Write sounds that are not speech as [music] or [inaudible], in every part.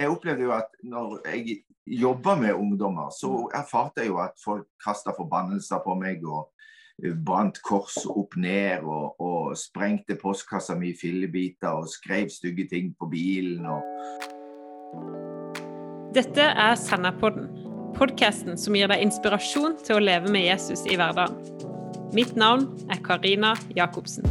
jeg opplevde jo at når jeg jobba med ungdommer, så erfarte jeg jo at folk kasta forbannelser på meg og brant kors opp ned og, og sprengte postkassa mi i fillebiter og skrev stygge ting på bilen og Dette er Sennapodden, podkasten som gir deg inspirasjon til å leve med Jesus i hverdagen. Mitt navn er Karina Jacobsen.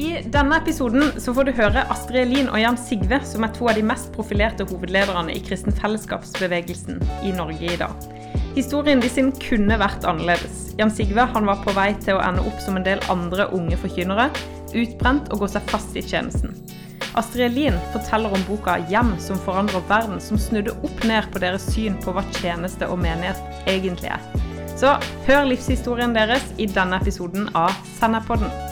I denne episoden så får du høre Astrid Elin og Jan Sigve, som er to av de mest profilerte hovedlederne i kristen fellesskapsbevegelsen i Norge i dag. Historien de kunne vært annerledes. Jan Sigve han var på vei til å ende opp som en del andre unge forkynnere, utbrent og gå seg fast i tjenesten. Astrid Elin forteller om boka 'Hjem som forandrer verden', som snudde opp ned på deres syn på hva tjeneste og menighet egentlig er. Så hør livshistorien deres i denne episoden av Senderpodden.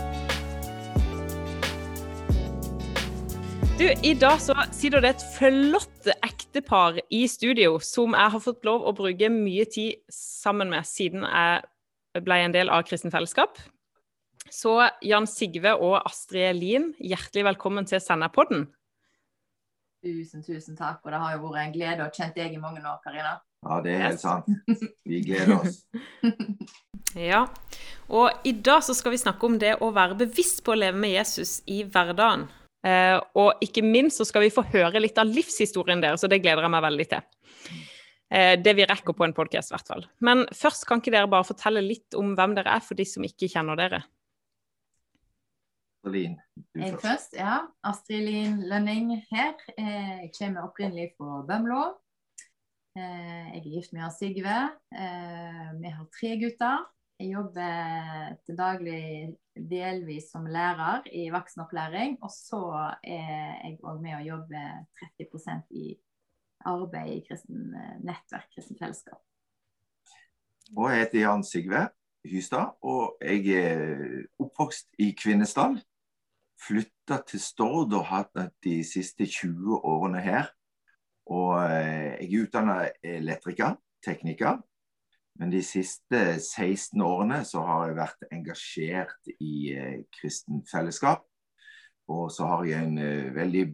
Du, I dag så sitter det et flott ektepar i studio som jeg har fått lov å bruke mye tid sammen med siden jeg ble en del av Kristen Fellesskap. Så Jan Sigve og Astrid Lien, hjertelig velkommen til Senderpodden. Tusen, tusen takk. Og det har jo vært en glede å kjent deg i mange år, Karina. Ja, det er helt sant. Vi gleder oss. [laughs] ja. Og i dag så skal vi snakke om det å være bevisst på å leve med Jesus i hverdagen. Uh, og ikke minst så skal vi få høre litt av livshistorien deres, og det gleder jeg meg veldig til. Uh, det vi rekker på en podkast, i hvert fall. Men først kan ikke dere bare fortelle litt om hvem dere er, for de som ikke kjenner dere? Astrid Jeg først, ja. Astrid Lien Lønning her. Eh, jeg kommer opprinnelig fra Bømlo. Jeg er gift med Sigve. Vi har tre gutter. Jeg jobber til daglig delvis som lærer i voksenopplæring. Og så er jeg òg med å jobbe 30% i arbeid i kristen eh, nettverk, kristen fellesskap. Og jeg heter Jan Sigve Hystad, og jeg er oppvokst i Kvinesdal. Flytta til Stord og hatt de siste 20 årene her. Og eh, jeg er utdanna elektriker, tekniker. Men de siste 16 årene så har jeg vært engasjert i eh, kristen fellesskap. Og så har jeg en eh, veldig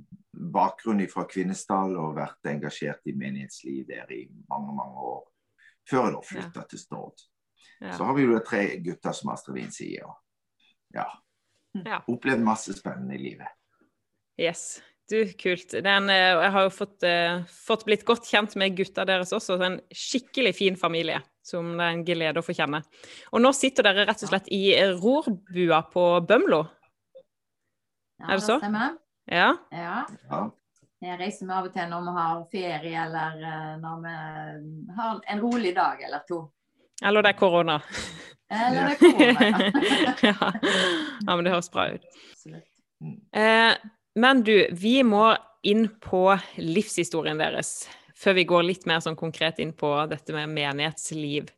bakgrunn fra Kvinesdal og vært engasjert i menighetsliv der i mange, mange år. Før jeg da flytta ja. til Stord. Ja. Så har vi jo tre gutter, som Astrid Wien sier. Ja. ja. Opplevd masse spennende i livet. Yes. Du, kult. Den, eh, jeg har jo fått, uh, fått, blitt godt kjent med gutta deres også. Så en skikkelig fin familie som det er en glede å få kjenne. Og nå sitter dere rett og slett i rorbua på Bømlo? Ja, er det så? Det Stemmer. Ja. ja. Jeg reiser meg av og til når vi har ferie, eller eh, når vi har en rolig dag eller to. Eller det er korona. Eller det er korona, [laughs] [laughs] ja. ja. men det høres bra ut. Eh, men du, vi må inn på livshistorien deres før vi går litt mer sånn konkret inn på dette med menighetsliv.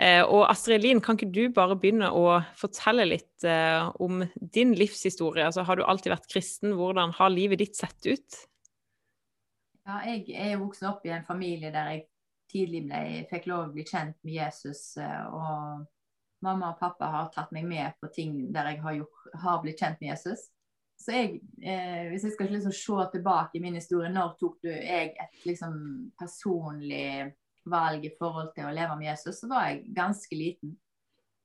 Eh, og Astrid Lien, kan ikke du bare begynne å fortelle litt eh, om din livshistorie? Altså, har du alltid vært kristen? Hvordan har livet ditt sett ut? Ja, jeg er vokst opp i en familie der jeg tidlig ble, fikk lov å bli kjent med Jesus. Eh, og mamma og pappa har tatt meg med på ting der jeg har, gjort, har blitt kjent med Jesus. Så jeg, eh, hvis jeg skal liksom se tilbake i min historie, når tok du jeg et liksom personlig valg i forhold til å leve med Jesus, så var jeg ganske liten.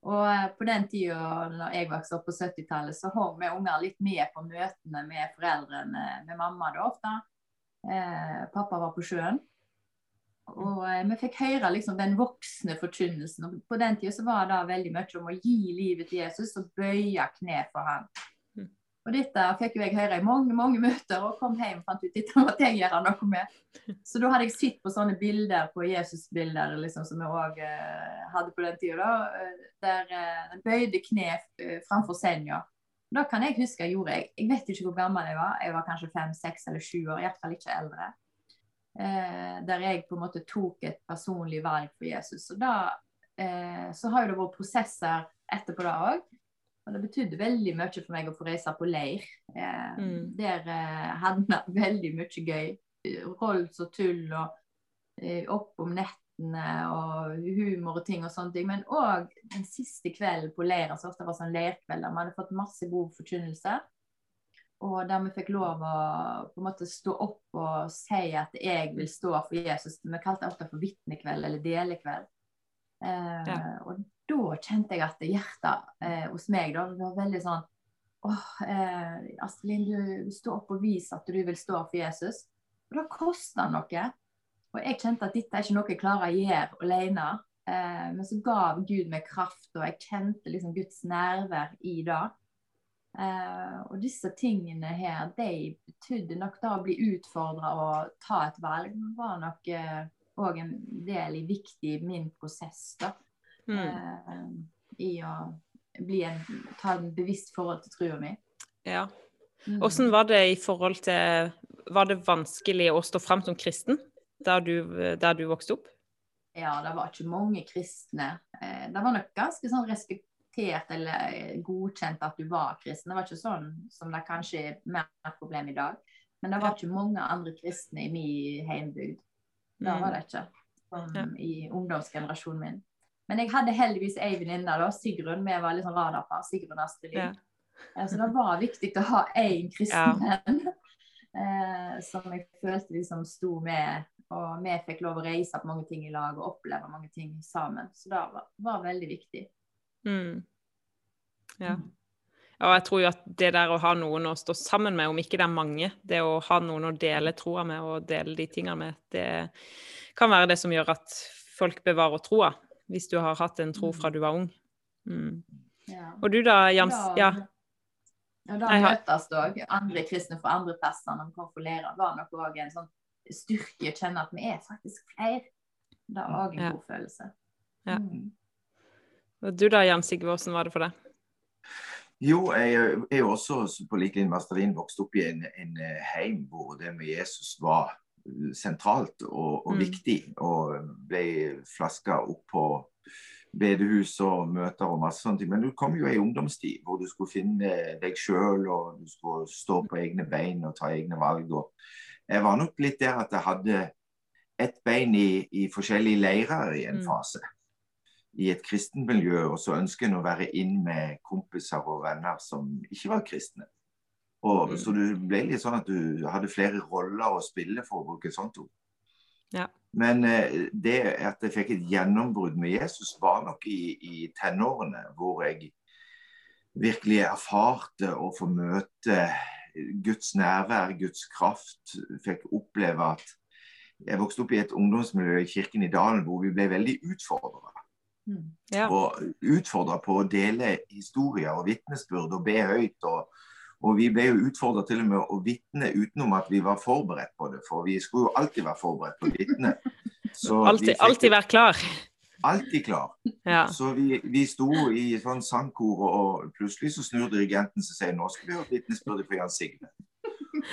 Og eh, på den tida når jeg vokste opp på 70-tallet, så hang vi unger litt med på møtene med foreldrene, med mamma da ofte. Eh, pappa var på sjøen. Og eh, vi fikk høre liksom den voksne forkynnelsen. Og på den tida så var det veldig mye om å gi livet til Jesus og bøye kne for ham. Og dette fikk jo jeg høre i mange mange møter, og kom hjem og fant ut dette måtte jeg gjøre noe med. Så da hadde jeg sett på sånne bilder på Jesus-bilder liksom, som jeg òg eh, hadde på den tida, uh, der uh, bøyde kne uh, framfor senga. Da kan jeg huske jeg gjorde jeg. Jeg vet ikke hvor gammel jeg var, jeg var kanskje fem, seks eller sju år, i hvert fall ikke eldre. der jeg på en måte tok et personlig valg for Jesus. Og da så har jo det vært prosesser etterpå da òg. Og det betydde veldig mye for meg å få reise på leir. Eh, mm. Der eh, hadde vi veldig mye gøy. Rolls og tull og eh, opp om nettene og humor og ting og sånne ting. Men òg den siste kvelden på leiren, så ofte var sånn leirkveld, der Vi hadde fått masse god forkynnelse. Og der vi fikk lov å på en måte stå opp og si at jeg vil stå for Jesus. Vi kalte det ofte for vitnekveld eller delekveld. Eh, Ja. Og kjente jeg at hjertet eh, hos meg da, det var veldig sånn åh, eh, Astrid du står opp og viser at du vil stå for Jesus. Og det koster noe. Og jeg kjente at dette er ikke noe jeg klarer å gjøre alene. Eh, men så gav Gud meg kraft, og jeg kjente liksom Guds nærvær i det. Eh, og disse tingene her, de betydde nok da å bli utfordra og ta et valg, var nok òg en del i viktig min prosess, da. Mm. Eh, I å bli en, ta en bevisst forhold til trua mi. Ja. Åssen Hvordan var det i forhold til Var det vanskelig å stå fram som kristen der du, der du vokste opp? Ja, det var ikke mange kristne. Eh, det var nok ganske sånn respektert eller eh, godkjent at du var kristen. Det var ikke sånn som det kanskje er mer problem i dag. Men det var ikke mange andre kristne i min heimbygd. Det Mm. var det ikke. Som Ja. i ungdomsgenerasjonen min. Men jeg hadde heldigvis ei venninne, Sigrun. Vi var litt sånn radarpar. Sigrun Astrid Ja. Eh, Så det var viktig å ha én kristen venn ja. som jeg følte liksom sto med. Og vi fikk lov å reise på mange ting i lag og oppleve mange ting sammen. Så det var, var veldig viktig. Mm. Ja. Og jeg tror jo at det der å ha noen å stå sammen med, om ikke det er mange, det å ha noen å dele troa med og dele de tingene med, det kan være det som gjør at folk bevarer troa, hvis du har hatt en tro fra du var ung. Mm. Ja. Og du da, Jams? Ja. Ja, da møtes òg andre kristne fra andre plasser når vi konfererer. var nok òg en sånn styrke å kjenne at vi er faktisk flere. Det er òg en Ja. god følelse. Ja. Mm. Og du da, Jan Sigve, hvordan var det for deg? Jo, jeg er jo også på lik linje med Astrid vokst opp i en, en eh, heim hvor det med Jesus var sentralt og, og Mm. viktig. Og ble flaska opp på bedehus og møter og masse sånne ting. Men du kom jo i ungdomstid hvor du skulle finne deg sjøl og du skulle stå på egne bein og ta egne valg. Og jeg var nok litt der at jeg hadde ett bein i, i forskjellige leirer i en Mm. fase. I et kristent miljø, og så ønsker en å være inn med kompiser og venner som ikke var kristne. Og, Mm. Så du ble litt sånn at du hadde flere roller å spille, for å bruke et sånt ord. Ja. Men eh, det at jeg fikk et gjennombrudd med Jesus, var nok i, i tenårene, hvor jeg virkelig erfarte å få møte Guds nærvær, Guds kraft. Fikk oppleve at jeg vokste opp i et ungdomsmiljø i Kirken i Dalen hvor vi ble veldig utfordra. Mm. Ja. Og utfordra på å dele historier og vitnesbyrd og be høyt. Og, og vi ble jo utfordra til og med å vitne utenom at vi var forberedt på det. For vi skulle jo alltid være forberedt på å vitne. Så Alltid, alltid være klar. alltid klar. Ja. Så vi, vi sto i sånn sangkor, og plutselig så snur dirigenten seg og sier nå skal vi ha vitnesbyrde for Jan Signe.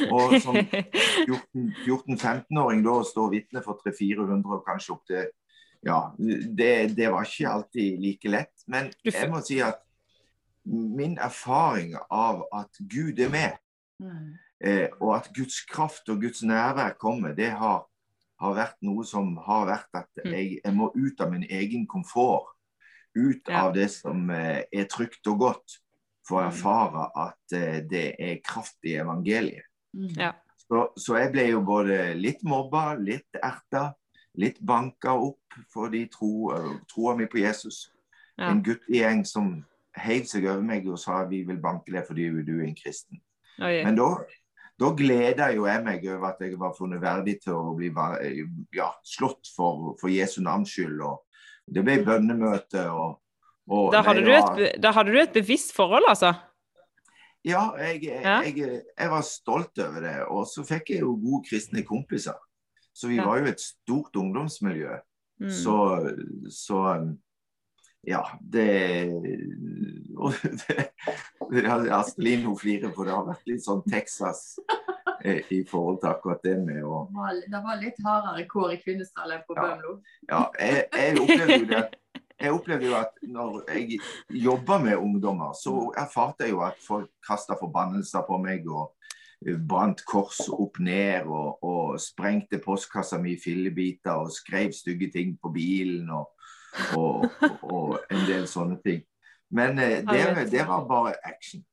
Og som [laughs] 14-15-åring da å stå vitne for 300-400 og kanskje opp til Ja, det, det var ikke alltid like lett. Men jeg må si at min erfaring av at Gud er med, Mm. eh, og at Guds kraft og Guds nærvær kommer, det har, har vært noe som har vært at Mm. jeg, jeg må ut av min egen komfort. Ut Ja. av det som eh, er trygt og godt, for å Mm. erfare at eh, det er kraft i evangeliet. Mm. Ja. Så, så jeg ble jo både litt mobba, litt erta, litt banka opp fordi tro, eh, troa mi på Jesus. Ja. En guttegjeng som heiv seg over meg og sa vi vil banke deg fordi du er en kristen. Oi. Men da, da gleda jo jeg meg over at jeg var funnet verdig til å bli ja, slått for, for Jesu navns skyld. Og det ble bønnemøte og, og Da nei, hadde, du det et, da hadde du et bevisst forhold, altså? Ja, jeg, Ja. Jeg, jeg var stolt over det. Og så fikk jeg jo gode kristne kompiser. Så vi Ja. var jo et stort ungdomsmiljø. Mm. Så, så um, ja, det, [laughs] det ja, hun flirer, for det har vært litt sånn Texas eh, i forhold til akkurat det med å Det var- litt hardere kår i Kvinesdal enn på Ja. Bømlo. Ja, jeg, jeg opplevde jo det. Jeg opplevde jo at når jeg jobba med ungdommer, så erfarte jeg jo at folk kasta forbannelser på meg og eh, brant kors opp ned og, og sprengte postkassa mi i fillebiter og skrev stygge ting på bilen og, og, og en del sånne ting. Men eh, det, det var bare action.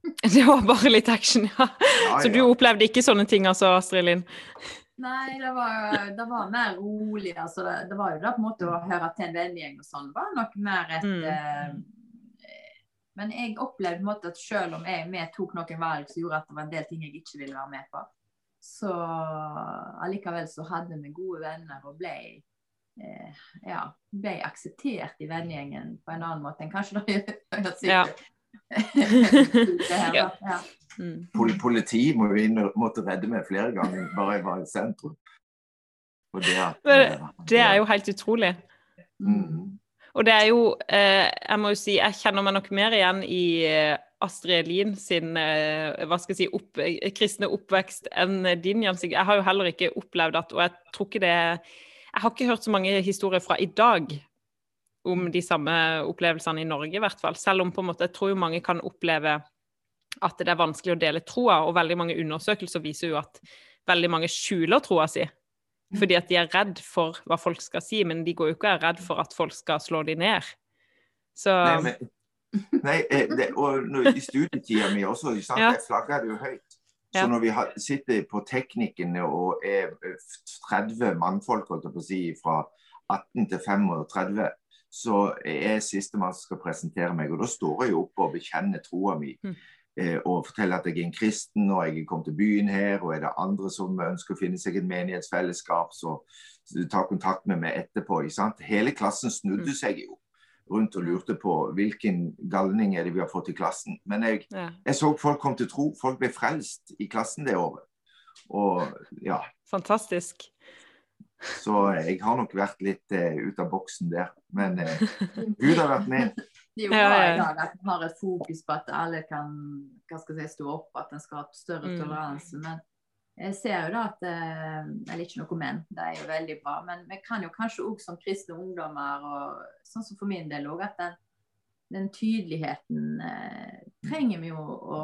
[laughs] Det var bare litt action, ja. Ja, Så du ja. opplevde ikke sånne ting, altså, Astrid Linn? Nei, det var, det var mer rolig. Altså, det, det var jo da på en måte å høre til en vennegjeng og sånn. var nok mer et Mm. eh, Men jeg opplevde på en måte at selv om jeg vi tok noen valg som gjorde at det var en del ting jeg ikke ville være med på, så allikevel så hadde vi gode venner og ble eh, ja, ble akseptert i vennegjengen på en annen måte enn kanskje da jeg [laughs] Ja. [laughs] det her, da. ja. Mm. Pol politi må jo inn og måtte redde meg flere ganger bare jeg var i sentrum. Og det, at, Det er jo helt utrolig. mm, Og det er jo eh, Jeg må jo si, jeg kjenner meg nok mer igjen i eh, Astrid Elin sin eh, hva skal jeg si, opp, eh, kristne oppvekst enn din, Jeg har jo heller ikke opplevd at Og jeg tror ikke det Jeg har ikke hørt så mange historier fra i dag om de samme opplevelsene i Norge, i hvert fall. Selv om på en måte, jeg tror jo mange kan oppleve at det er vanskelig å dele troa, og veldig mange undersøkelser viser jo at veldig mange skjuler troa si. Fordi at de er redd for hva folk skal si, men de går jo ikke og er redd for at folk skal slå de ned. Så Nei, men, nei eh, det, og når, i studietida mi også, sant, jeg flagga det jo høyt. Så når vi sitter på teknikkene og er eh, 30 mannfolk holdt jeg på å si, fra 18 til 35, så er jeg sistemann som skal presentere meg. Og da står jeg jo oppe og bekjenner troa mi. Mm. Eh, og forteller at jeg er en kristen og jeg er kommet til byen her. Og er det andre som ønsker å finne seg et menighetsfellesskap, så, så ta kontakt med meg etterpå. Ikke sant? Hele klassen snudde Mm. seg jo rundt og lurte på hvilken galning er det vi har fått i klassen. Men jeg, ja, jeg så folk kom til tro. Folk ble frelst i klassen det året. Og ja, fantastisk. så jeg har nok vært litt uh, ut av boksen der. Men uh, Gud har vært med. [laughs] Det er jo bra i dag at en har et fokus på at alle kan hva skal jeg si, stå opp, at en skal ha større Mm. toleranse. Men jeg ser jo da at eh, Eller ikke noe men, det er jo veldig bra. Men vi kan jo kanskje òg som kristne ungdommer, og sånn som for min del òg, at den, den tydeligheten eh, trenger vi jo å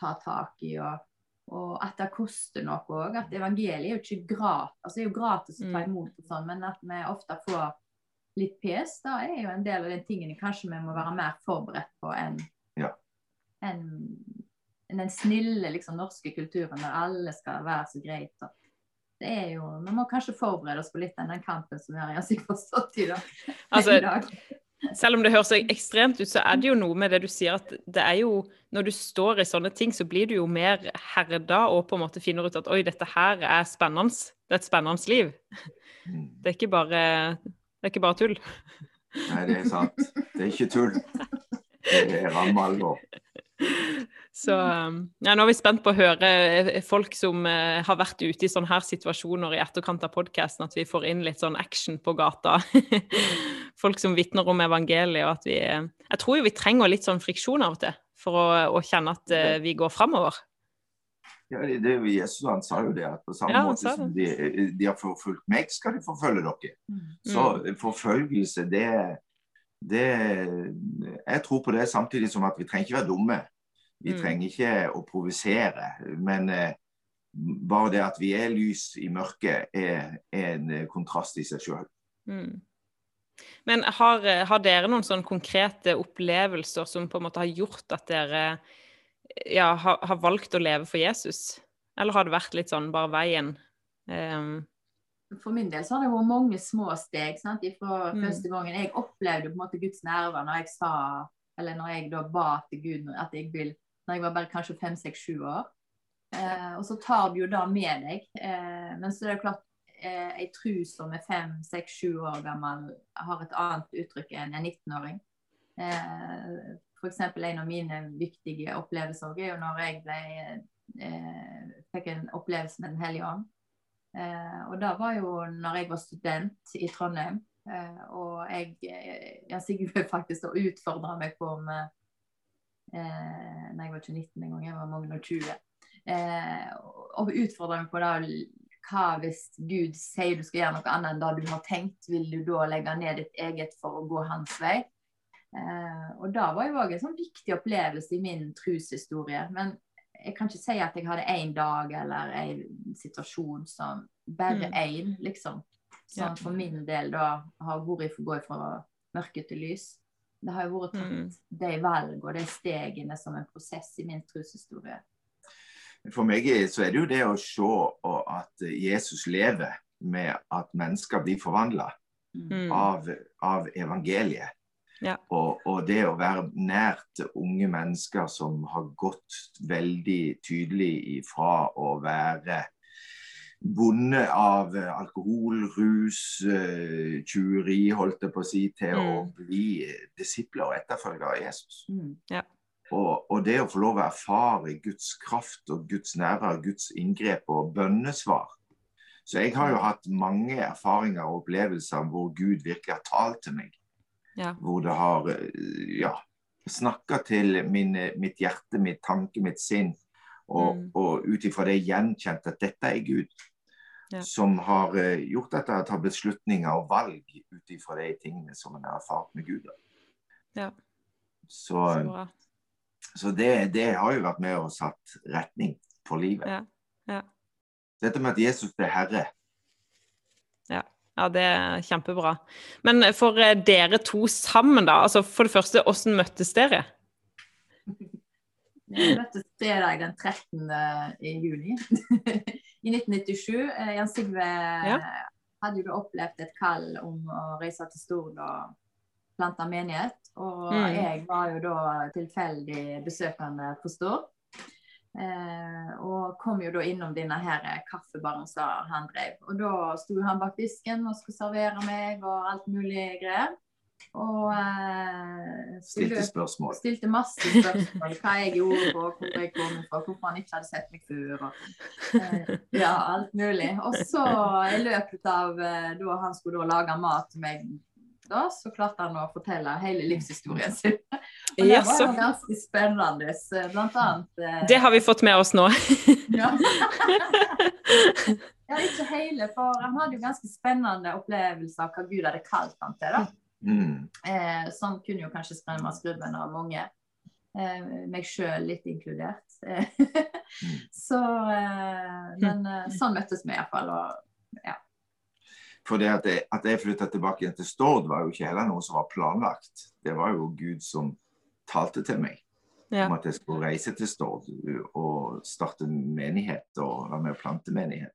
ta tak i. og og at det koster noe òg. At evangeliet er jo ikke gratis. Altså, det er jo gratis å ta Mm. imot, og sånn, men at vi ofte får litt pes, da er jo en del av de tingene kanskje vi må være mer forberedt på enn Ja. en den snille liksom, norske kulturen der alle skal være så greit. Og det er jo, Vi må kanskje forberede oss på litt av den kampen som vi har i ansiktsforstått i dag. [laughs] Altså, [laughs] i dag. Selv om det høres ekstremt ut, så er det jo noe med det du sier at det er jo Når du står i sånne ting, så blir du jo mer herda og på en måte finner ut at oi, dette her er spennende. Det er et spennende liv. Mm. Det er ikke bare, det er ikke bare tull. Nei, det er sant. Det er ikke tull. Det er ramme alvor. Så um, ja, nå er vi spent på å høre eh, folk som eh, har vært ute i sånne her situasjoner i etterkant av podkasten, at vi får inn litt sånn action på gata. [laughs] folk som vitner om evangeliet, og at vi eh, Jeg tror jo vi trenger litt sånn friksjon av og til for å, å kjenne at eh, vi går framover. Ja, det, det, Jesus han sa jo det, at på samme Ja, måte som de, de har forfulgt meg, skal de forfølge dere. Mm. Så forfølgelse, det, det Jeg tror på det samtidig som at vi trenger ikke være dumme. Vi Mm. trenger ikke å provosere. Men eh, bare det at vi er lys i mørket, er, er en kontrast i seg sjøl. Mm. Men har, har dere noen sånn konkrete opplevelser som på en måte har gjort at dere ja, har, har valgt å leve for Jesus? Eller har det vært litt sånn bare veien? Um, For min del så har det vært mange små steg. sant? Fra Mm. første gangen jeg opplevde på en måte Guds nerver når jeg sa, eller når jeg da ba til Gud at jeg vil, når jeg var bare kanskje fem, seks, sju år. Eh, og så tar du jo det med deg. Eh, men så er det klart, eh, ei tru som er fem, seks, sju år gammel, har et annet uttrykk enn en 19-åring. Eh, F.eks. en av mine viktige opplevelser er jo når jeg ble, eh, fikk en opplevelse med Den hellige ånd. Eh, og det var jo når jeg var student i Trondheim. Eh, og jeg eh, Jan Sigurd faktisk da utfordra meg på om eh, Nei, jeg var ikke 19 engang, jeg var mange og 20. Eh, og utfordra meg på det hva hvis Gud sier du skal gjøre noe annet enn det du har tenkt, vil du da legge ned ditt eget for å gå hans vei? Eh, og det var jo òg en sånn viktig opplevelse i min troshistorie. Men jeg kan ikke si at jeg hadde én dag eller en situasjon som bare Mm. liksom. Som Ja. for min del da har vært gå fra mørke til lys. Det har jo vært tatt Mm. de valg og de stegene som en prosess i min troshistorie. For meg så er det jo det å se at Jesus lever med at mennesker blir forvandla Mm. Mm. av, av evangeliet. Ja. Og, og det å være nært unge mennesker som har gått veldig tydelig ifra å være bonde av alkohol, rus, eh, tjuveri, holdt jeg på å si, til å Mm. bli disipler og etterfølgere av Jesus. Mm. Og, og det å få lov å erfare Guds kraft og Guds nærvær, Guds inngrep og bønnesvar. Så jeg har jo hatt mange erfaringer og opplevelser hvor Gud virkelig har talt til meg. Ja. Hvor det har eh, ja, snakka til min, mitt hjerte, mitt tanke, mitt sinn. Og, Mm. og ut ifra det gjenkjent at dette er Gud. Ja. Som har eh, gjort at jeg tar beslutninger og valg ut ifra de tingene som en har erfart med Gud. Ja. Så, Så så det, det har jo vært med og satt retning for livet. Ja, ja. Dette med at Jesus er herre. Ja, det er kjempebra. Men for eh, dere to sammen, da. altså For det første, hvordan møttes dere? Vi møttes fredag den 13. i juni [laughs] i 1997. Eh, Jan Sigve Ja. hadde jo opplevd et kall om å reise til Stord og plante menighet. Og Mm. jeg var jo da tilfeldig besøkende på Stord. Eh, og kom jo da innom denne her kaffebaren som han drev. Og da sto han bak disken og skulle servere meg og alt mulig greier. Og eh, Stilte spørsmål. stilte masse spørsmål. Hva jeg gjorde, og hvor jeg kom fra, hvorfor han ikke hadde sett meg før. Og, eh, ja, alt mulig. Og så i løpet av eh, da han skulle da lage mat til meg, da, så klarte han å fortelle hele livshistorien sin. [laughs] Og det var jo ganske spennende. Blant annet eh, Det har vi fått med oss nå. [laughs] [laughs] ja. ja, ikke hele, for han hadde jo ganske spennende opplevelser av hva Gud hadde kalt han til. da. Mm. Eh, som kunne jo kanskje skremme skrubben av mange. Eh, meg sjøl litt inkludert. Så eh, Men eh, sånn møttes vi iallfall. Og For det at jeg, at jeg flytta tilbake igjen til Stord, var jo ikke heller noe som var planlagt. Det var jo Gud som talte til meg Ja. om at jeg skulle reise til Stord og starte menighet og være med å plante menighet.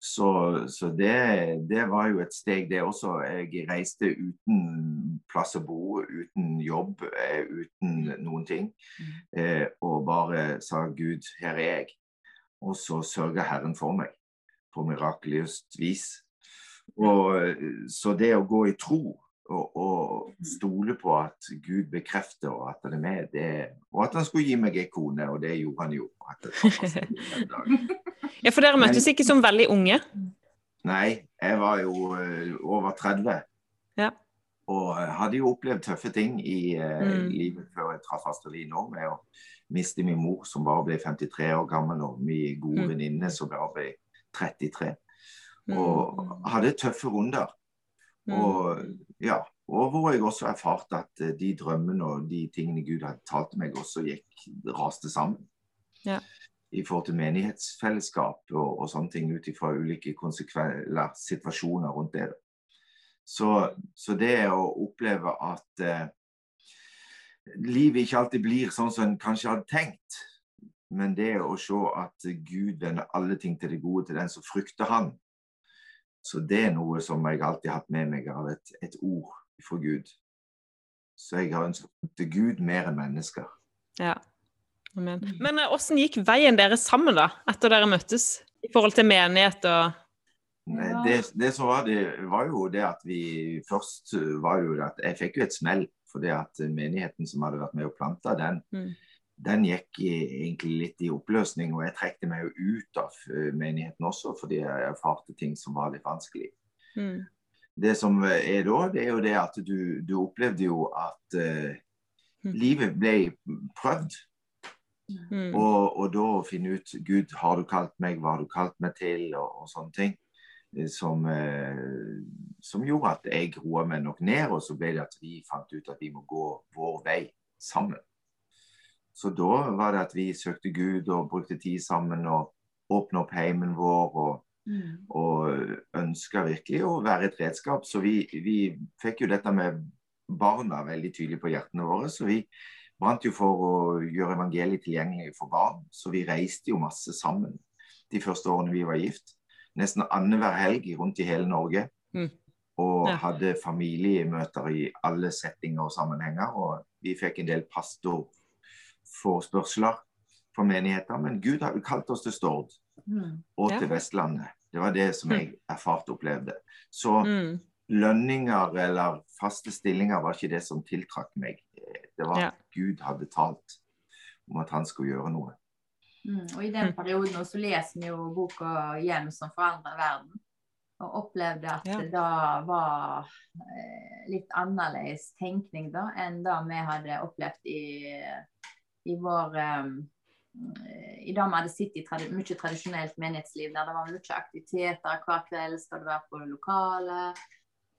Så, så det, det var jo et steg, det også. Jeg reiste uten plass å bo, uten jobb, eh, uten noen ting. Eh, og bare sa Gud, her er jeg. Og så sørga Herren for meg på mirakuløst vis. Og, eh, så det å gå i tro og, og stole på at Gud bekrefter og at han er med, det, og at han skulle gi meg ei kone, og det gjorde han jo. [laughs] Ja, For dere møttes ikke som veldig unge? Nei, jeg var jo eh, over 30. Ja. Og eh, hadde jo opplevd tøffe ting i Mm. livet før jeg traff Astrid nå, med å miste min mor som bare ble 53 år gammel, og min gode Mm. venninne som bare ble 33. Mm. Og hadde tøffe runder. Og, ja, og hvor jeg også erfarte at eh, de drømmene og de tingene Gud hadde talt meg, også gikk raste sammen. Ja. I forhold til menighetsfellesskap og, og sånne ting ut ifra ulike situasjoner rundt det. Så, så det å oppleve at eh, livet ikke alltid blir sånn som en kanskje hadde tenkt, men det å se at Gud vender alle ting til det gode til den som frykter Han. Så det er noe som jeg alltid har hatt med meg av et, et ord fra Gud. Så jeg har ønsket til Gud mer enn mennesker. Ja. Amen. Men eh, hvordan gikk veien deres sammen, da? Etter dere møttes? I forhold til menighet og Nei, Ja. Det, det som var det, var jo det at vi først uh, var jo det at jeg fikk jo et smell. For det at menigheten som hadde vært med og planta den, Mm. Den gikk i, egentlig litt i oppløsning. Og jeg trekte meg jo ut av uh, menigheten også fordi jeg erfarte ting som var litt vanskelig. mm. Det som er da, det er jo det at du, du opplevde jo at uh, Mm. livet ble prøvd. Mm. Og, og da å finne ut Gud, har du kalt meg, hva har du kalt meg til, og, og sånne ting. eh, Som, eh, som gjorde at jeg roa meg nok ned, og så ble det at vi fant ut at vi må gå vår vei sammen. Så da var det at vi søkte Gud og brukte tid sammen og åpna opp heimen vår. og Mm. og ønska virkelig å være et redskap. Så vi, vi fikk jo dette med barna veldig tydelig på hjertene våre. Så vi brant jo for å gjøre evangeliet tilgjengelig for barn. Så vi reiste jo masse sammen de første årene vi var gift. Nesten annenhver helg rundt i hele Norge. Mm. Og Ja. hadde familiemøter i alle settinger og sammenhenger. Og vi fikk en del pastorforspørsler fra menigheter. Men Gud har jo kalt oss til Stord Mm. og Ja. til Vestlandet. Det var det som jeg erfarte og opplevde. Så Mm. lønninger eller faste stillinger var ikke det som tiltrakk meg. Det var Ja. at Gud hadde talt om at han skulle gjøre noe. Mm. Og i den Mm. perioden også leser vi jo boka 'Hjem som forandrer verden'. Og opplevde at Ja. det da var eh, litt annerledes tenkning da, enn det vi hadde opplevd i, i vår um, I vi hadde sittet i tradi mye tradisjonelt menighetsliv, der det var mye aktiviteter hver kveld. Skal du være på det lokale?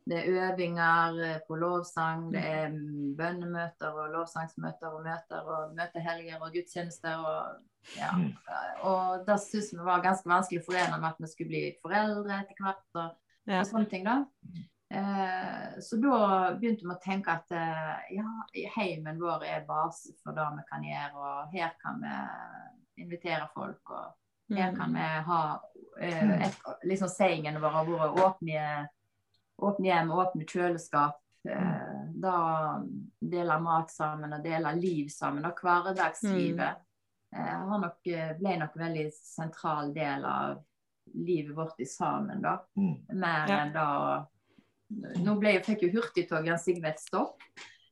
Det er øvinger eh, på lovsang, det er mm, bønnemøter og lovsangsmøter og møter og møtehelger og gudstjenester. og ja. Mm. Og det syns vi var ganske vanskelig å forene med at vi skulle bli foreldre etter hvert. og, Ja. og sånne ting da. Eh, så da begynte vi å tenke at eh, ja, heimen vår er base for det vi kan gjøre, og her kan vi invitere folk. og her kan Mm. vi ha eh, et, liksom Sayingene våre har vært åpne, åpne hjem, åpne kjøleskap. Eh, da dele mat sammen og dele liv sammen. Og hverdagslivet eh, har nok, eh, ble nok en veldig sentral del av livet vårt i sammen. da. Mm. Mer Ja. enn da Nå ble, fikk jo hurtigtoget Jan Sigve et stopp.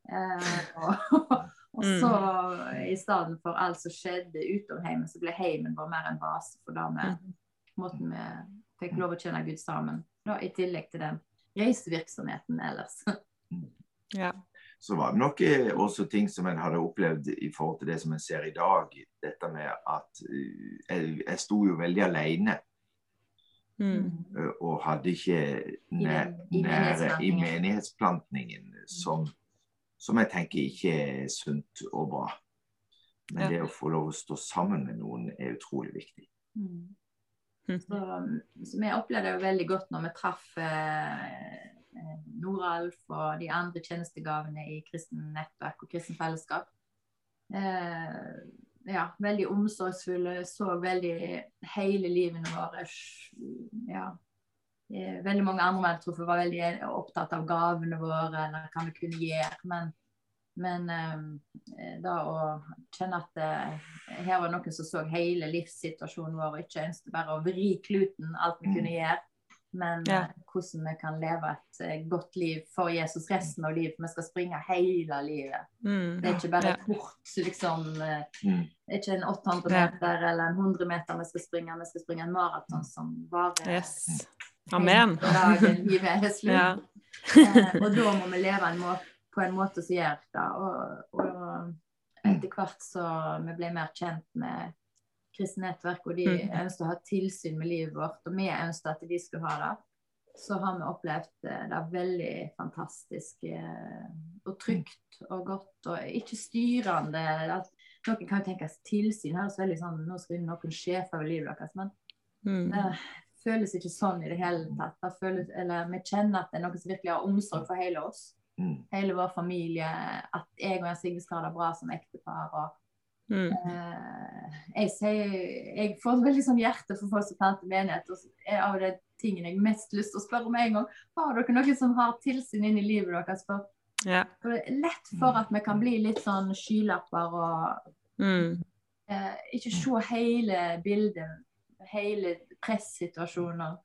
Eh, og, [laughs] og Mm. så i stedet for alt som skjedde utom heimen, så ble heimen vår mer en base for det med Mm. måten vi fikk lov å tjene Gud sammen. Da, I tillegg til den reisevirksomheten ellers. [laughs] Ja. Så var det nok eh, også ting som en hadde opplevd i forhold til det som en ser i dag. Dette med at eh, jeg, jeg sto jo veldig alene. Mm. eh, og hadde ikke næ, nære i menighetsplantningen. som, som jeg tenker ikke er sunt og bra. Men Ja. det å få lov å stå sammen med noen er utrolig viktig. Mm. Mm. Så, så vi opplevde det jo veldig godt når vi traff eh, eh, Noralf og de andre tjenestegavene i kristen nettverk og kristen fellesskap. Eh, ja, veldig omsorgsfulle, så veldig hele livene våre. Ja. Eh, veldig mange andre vi tror var veldig opptatt av gavene våre, eller hva vi kunne gjøre. Men, men eh, da å kjenne at det, her var noen som så hele livssituasjonen vår, og ikke ønsket bare å vri kluten alt vi Mm. kunne gjøre, men Ja. eh, hvordan vi kan leve et eh, godt liv for Jesus resten av livet. Vi skal springe hele livet. Mm. Det er ikke bare Ja. kort, liksom. eh, Mm. Det er ikke en 800 Ja. meter eller en 100 meter vi skal springe. Vi skal springe en maraton som varer Yes. Amen. dagen livet er slutt. [laughs] Ja. Eh, og da må vi leve en må på en måte som gjør det. Og, og etter hvert så vi ble mer kjent med kristne nettverk, og de Mm. ønsket å ha tilsyn med livet vårt, og vi ønsket at de skulle ha det, så har vi opplevd eh, det veldig fantastisk eh, og trygt og godt, og ikke styrende. At noen kan jo tenke at tilsyn høres veldig sånn Nå skal noen sjefe over livet deres, men Mm. det føles ikke sånn i det hele tatt. Det føles, eller vi kjenner at det er noen som virkelig har omsorg for hele oss. Mm. Hele vår familie. At jeg og Jan Sigve skal ha det bra som ektepar. og Mm. Eh, jeg, sier, jeg får veldig sånn hjerte for folk som planter menighet. og er Av de tingene jeg mest lyst til å spørre om en gang, har dere noen som har tilsyn inn i livet deres? For, Ja. for det er lett for at vi kan bli litt sånn skylapper og Mm. eh, ikke se hele bildet, hele pressituasjoner.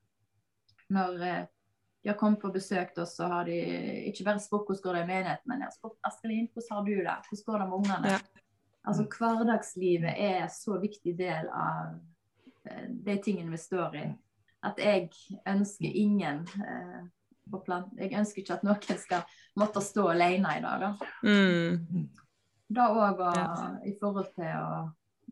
Når eh, de har kommet på besøk til oss, så har de ikke bare spurt hvordan går det i menigheten, men de har spurt Askelin, hvordan har du det? Hvordan går det med ungene? Ja. Altså Hverdagslivet er en så viktig del av eh, de tingene vi står i, at jeg ønsker ingen eh, på plan Jeg ønsker ikke at noen skal måtte stå alene i dag. Da. Mm. Da òg Ja. i forhold til å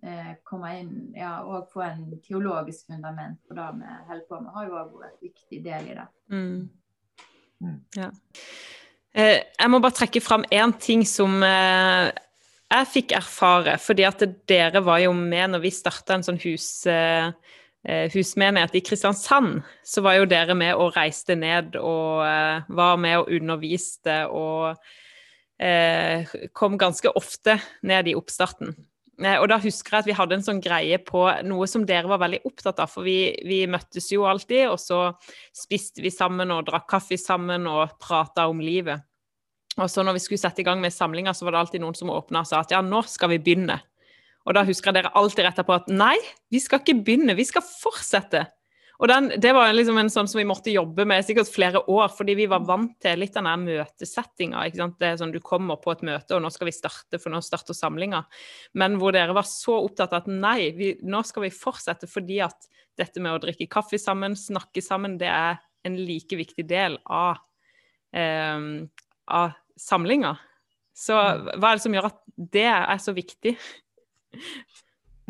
eh, komme inn ja, og få en teologisk fundament på det vi holder på med, har jo òg vært en viktig del i det. Mm. Mm. Ja. Eh, jeg må bare trekke fram én ting som eh, jeg fikk erfare. fordi at dere var jo med når vi starta en sånn hus, eh, husmenighet i Kristiansand. Så var jo dere med og reiste ned og eh, var med og underviste og eh, kom ganske ofte ned i oppstarten. Og da husker jeg at vi hadde en sånn greie på noe som dere var veldig opptatt av. For vi, vi møttes jo alltid, og så spiste vi sammen og drakk kaffe sammen og prata om livet. Og så når vi skulle sette i gang med samlinga, så var det alltid noen som åpna og sa at ja, nå skal vi begynne. Og da husker jeg dere alltid retta på at nei, vi skal ikke begynne, vi skal fortsette. Og den, Det var liksom en sånn som vi måtte jobbe med sikkert flere år, fordi vi var vant til litt den ikke møtesettinga. Det er sånn Du kommer på et møte, og nå skal vi starte, for nå starter samlinga. Men hvor dere var så opptatt av at nei, vi, nå skal vi fortsette fordi at dette med å drikke kaffe sammen, snakke sammen, det er en like viktig del av, eh, av samlinga. Så hva er det som gjør at det er så viktig?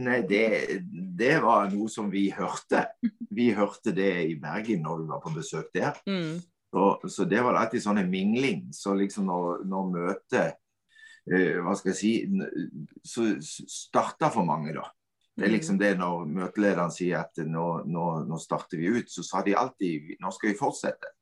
Nei, det, det, var noe som vi hørte. [laughs] Vi hørte det i Bergen når vi var på besøk der. Mm. Så, så, det var alltid sånn en mingling. Så liksom når, når møtet uh, Hva skal jeg si Så starta for mange, da. Det er liksom mm. det når møtelederen sier at nå, nå, nå starter vi ut, så sa de alltid nå skal vi fortsette.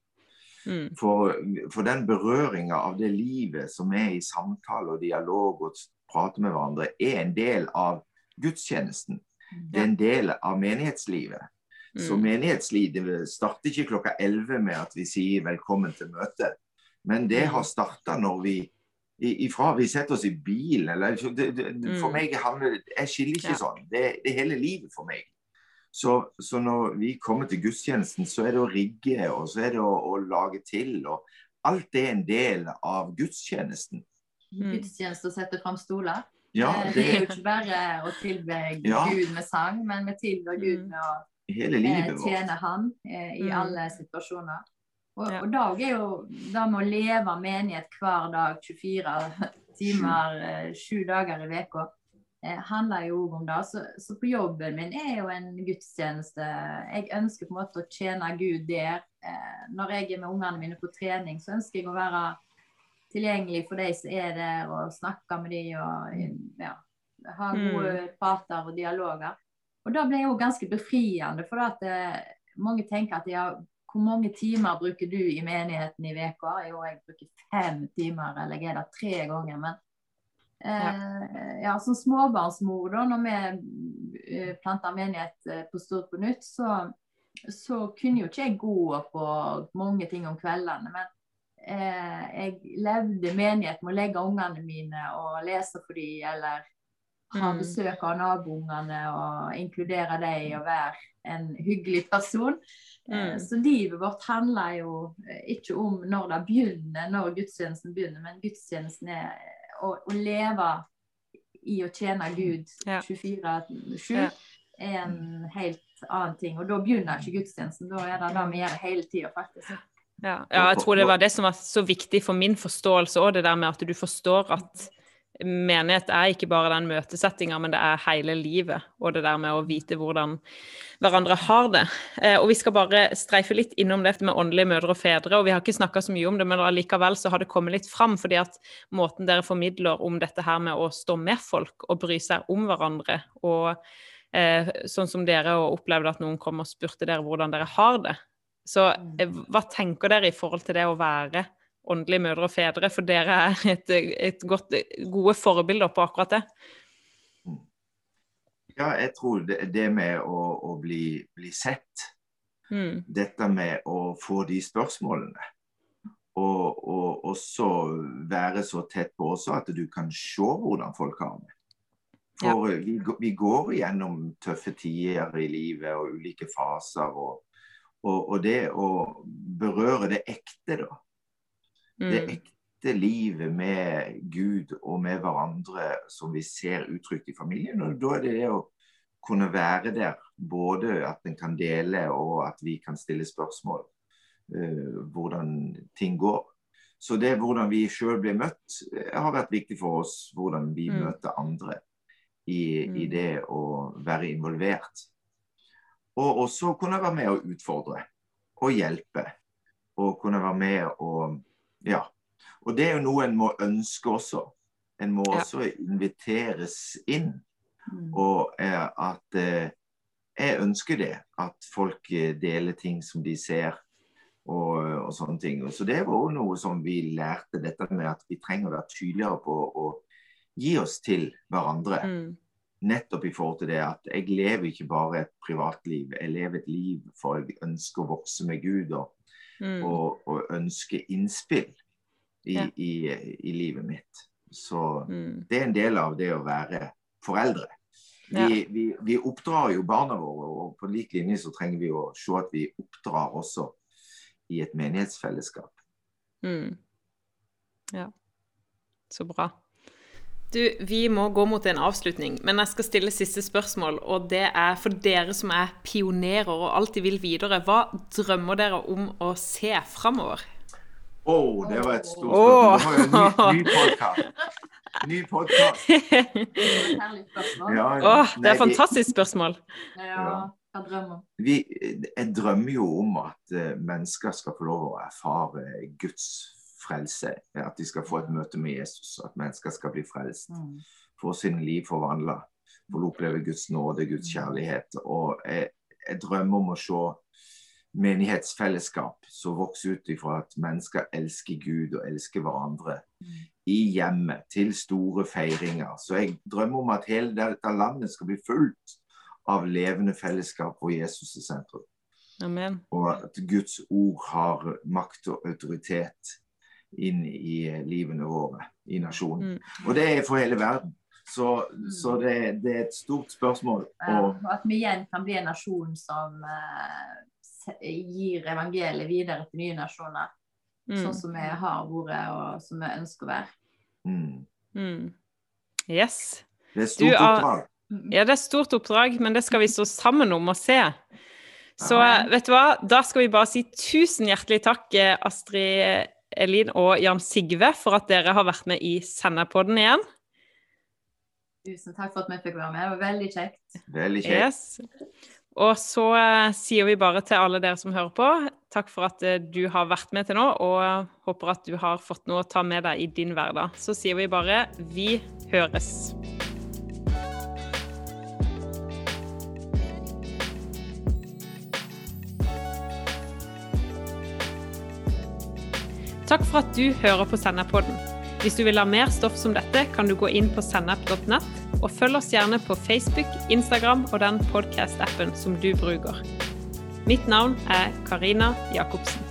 Mm. For, for, den berøringa av det livet som er i samtale og dialog og prate med hverandre, er en del av gudstjenesten. Det er en del av menighetslivet. Så mm. menighetslivet starter ikke klokka 11 med at vi sier velkommen til møte. Men det har starta når vi ifra vi setter oss i bilen. eller det, det, For mm. meg handler Jeg skiller ikke sånn. Det, det, er hele livet for meg. Så, så, når vi kommer til gudstjenesten, så er det å rigge, og så er det å, å lage til. og Alt det er en del av gudstjenesten. Gudstjeneste å sette fram stoler? Ja, det... det... er jo ikke bare å tilbe ja. Gud med sang, men vi tilber Gud med å eh, tjene Han eh, i mm. alle situasjoner. Og, ja. og dag er jo det med å leve menighet hver dag 24 timer, eh, sju dager i uka, eh, handler jo om det. Så, så, på jobben min er jo en gudstjeneste. Jeg ønsker på en måte å tjene Gud der. Eh, når jeg er med ungene mine på trening, så ønsker jeg å være tilgjengelig for de som er der, og snakke med de og ja, ha gode mm. prater og dialoger. Og da ble jo ganske befriende, for at eh, mange tenker at ja, hvor mange timer bruker du i menigheten i uka? Jo, jeg bruker fem timer, eller jeg er der tre ganger. Men eh, ja, som småbarnsmor, da, når vi eh, planta menighet eh, på Stort på nytt, så, så kunne jo ikke jeg gå på mange ting om kveldene. men eh, jeg levde menighet med å legge ungene mine og lese for dem, eller ha mm. besøk av naboungene og inkludere dem og være en hyggelig person. Eh, mm. Så livet vårt handler jo eh, ikke om når det begynner, når gudstjenesten begynner, men gudstjenesten er å, å leve i å tjene Gud 24-7 ja. er en helt annen ting. Og da begynner ikke gudstjenesten, da er det det vi gjør hele tida, faktisk. Ja, ja, jeg tror det var det som var så viktig for min forståelse òg, det der med at du forstår at menighet er ikke bare den møtesettinga, men det er hele livet. Og det der med å vite hvordan hverandre har det. Eh, og vi skal bare streife litt innom det med åndelige mødre og fedre. Og vi har ikke snakka så mye om det, men allikevel så har det kommet litt fram. fordi at måten dere formidler om dette her med å stå med folk og bry seg om hverandre, og eh, sånn som dere opplevde at noen kom og spurte dere hvordan dere har det, så mm. eh, hva tenker dere i forhold til det å være åndelige mødre og fedre? For dere er et, et godt, gode forbilder på akkurat det. Ja, jeg tror det, det med å, å bli, bli, sett, mm. dette med å få de spørsmålene, og, og også være så tett på også at du kan se hvordan folk har det. For ja. vi, vi, går gjennom tøffe tider i livet og ulike faser. og og, og, det å berøre det ekte, da. Mm. Det ekte livet med Gud og med hverandre som vi ser uttrykt i familien. Og da er det det å kunne være der. Både at en kan dele, og at vi kan stille spørsmål. Uh, hvordan ting går. Så det hvordan vi sjøl blir møtt, eh, har vært viktig for oss. Hvordan vi mm. møter andre i, mm. i det å være involvert. Og også kunne være med å utfordre og hjelpe. Og kunne være med og Ja. Og det er jo noe en må ønske også. En må ja. også inviteres inn. Mm. Og eh, at eh, jeg ønsker det. At folk eh, deler ting som de ser. og, og sånne ting. Så det var òg noe som vi lærte, dette med at vi trenger å være tydeligere på å gi oss til hverandre. Mm. Nettopp i forhold til det at jeg lever ikke bare et privatliv, jeg lever et liv for jeg ønsker å vokse med Gud og, Mm. og, og ønske innspill i, Ja. i, i livet mitt. Så Mm. det er en del av det å være foreldre. Ja. Vi, vi, vi oppdrar jo barna våre, og på lik linje så trenger vi å se at vi oppdrar også i et menighetsfellesskap. Mm. Ja, så bra. Du, vi må gå mot en avslutning, men jeg skal stille siste spørsmål. Og det er for dere som er pionerer og alltid vil videre. Hva drømmer dere om å se framover? Å, det var et stort spørsmål. Det var jo en ny, ny podkast. Ny podkast. Spørsmål. [laughs] Ja, Åh, det er et fantastisk spørsmål. Ja, hva drømmer vi, jeg drømmer jo om at eh, mennesker skal få lov å erfare Guds frelse. At de skal få et møte med Jesus. At mennesker skal bli frelst. mm. Få sine liv forvandla. Få oppleve Guds nåde, Guds kjærlighet. Og jeg, jeg drømmer om å se menighetsfellesskap som vokser ut ifra at mennesker elsker Gud og elsker hverandre i hjemmet, til store feiringer. Så jeg drømmer om at hele dette landet skal bli fullt av levende fellesskap hvor Jesus er sentrum. Amen. Og at Guds ord har makt og autoritet inn i eh, livene våre, i nasjonen. Mm. Og det er for hele verden. Så, så det, det er et stort spørsmål. Ja, Og at vi igjen kan bli en nasjon som uh, gir evangeliet videre til nye nasjoner. Mm. Sånn som vi har vært, og som vi ønsker å være. mm, Mm. Yes. det er et stort ah, oppdrag. Ja, det er et stort oppdrag, men det skal vi stå sammen om å se. Så vet du hva, da skal vi bare si tusen hjertelig takk, eh, Astrid Elin og Jan Sigve, for at dere har vært med i Sennepodden igjen. Tusen takk for at vi fikk være med. Det var veldig kjekt. Veldig kjekt. Yes. Og så eh, sier vi bare til alle dere som hører på, takk for at eh, du har vært med til nå, og håper at du har fått noe å ta med deg i din hverdag. Så sier vi bare vi høres. Takk for at du hører på Sennepodden. Hvis du vil ha mer stoff som dette, kan du gå inn på sennep.nett, og følg oss gjerne på Facebook, Instagram og den podcast-appen som du bruker. Mitt navn er Karina Jacobsen.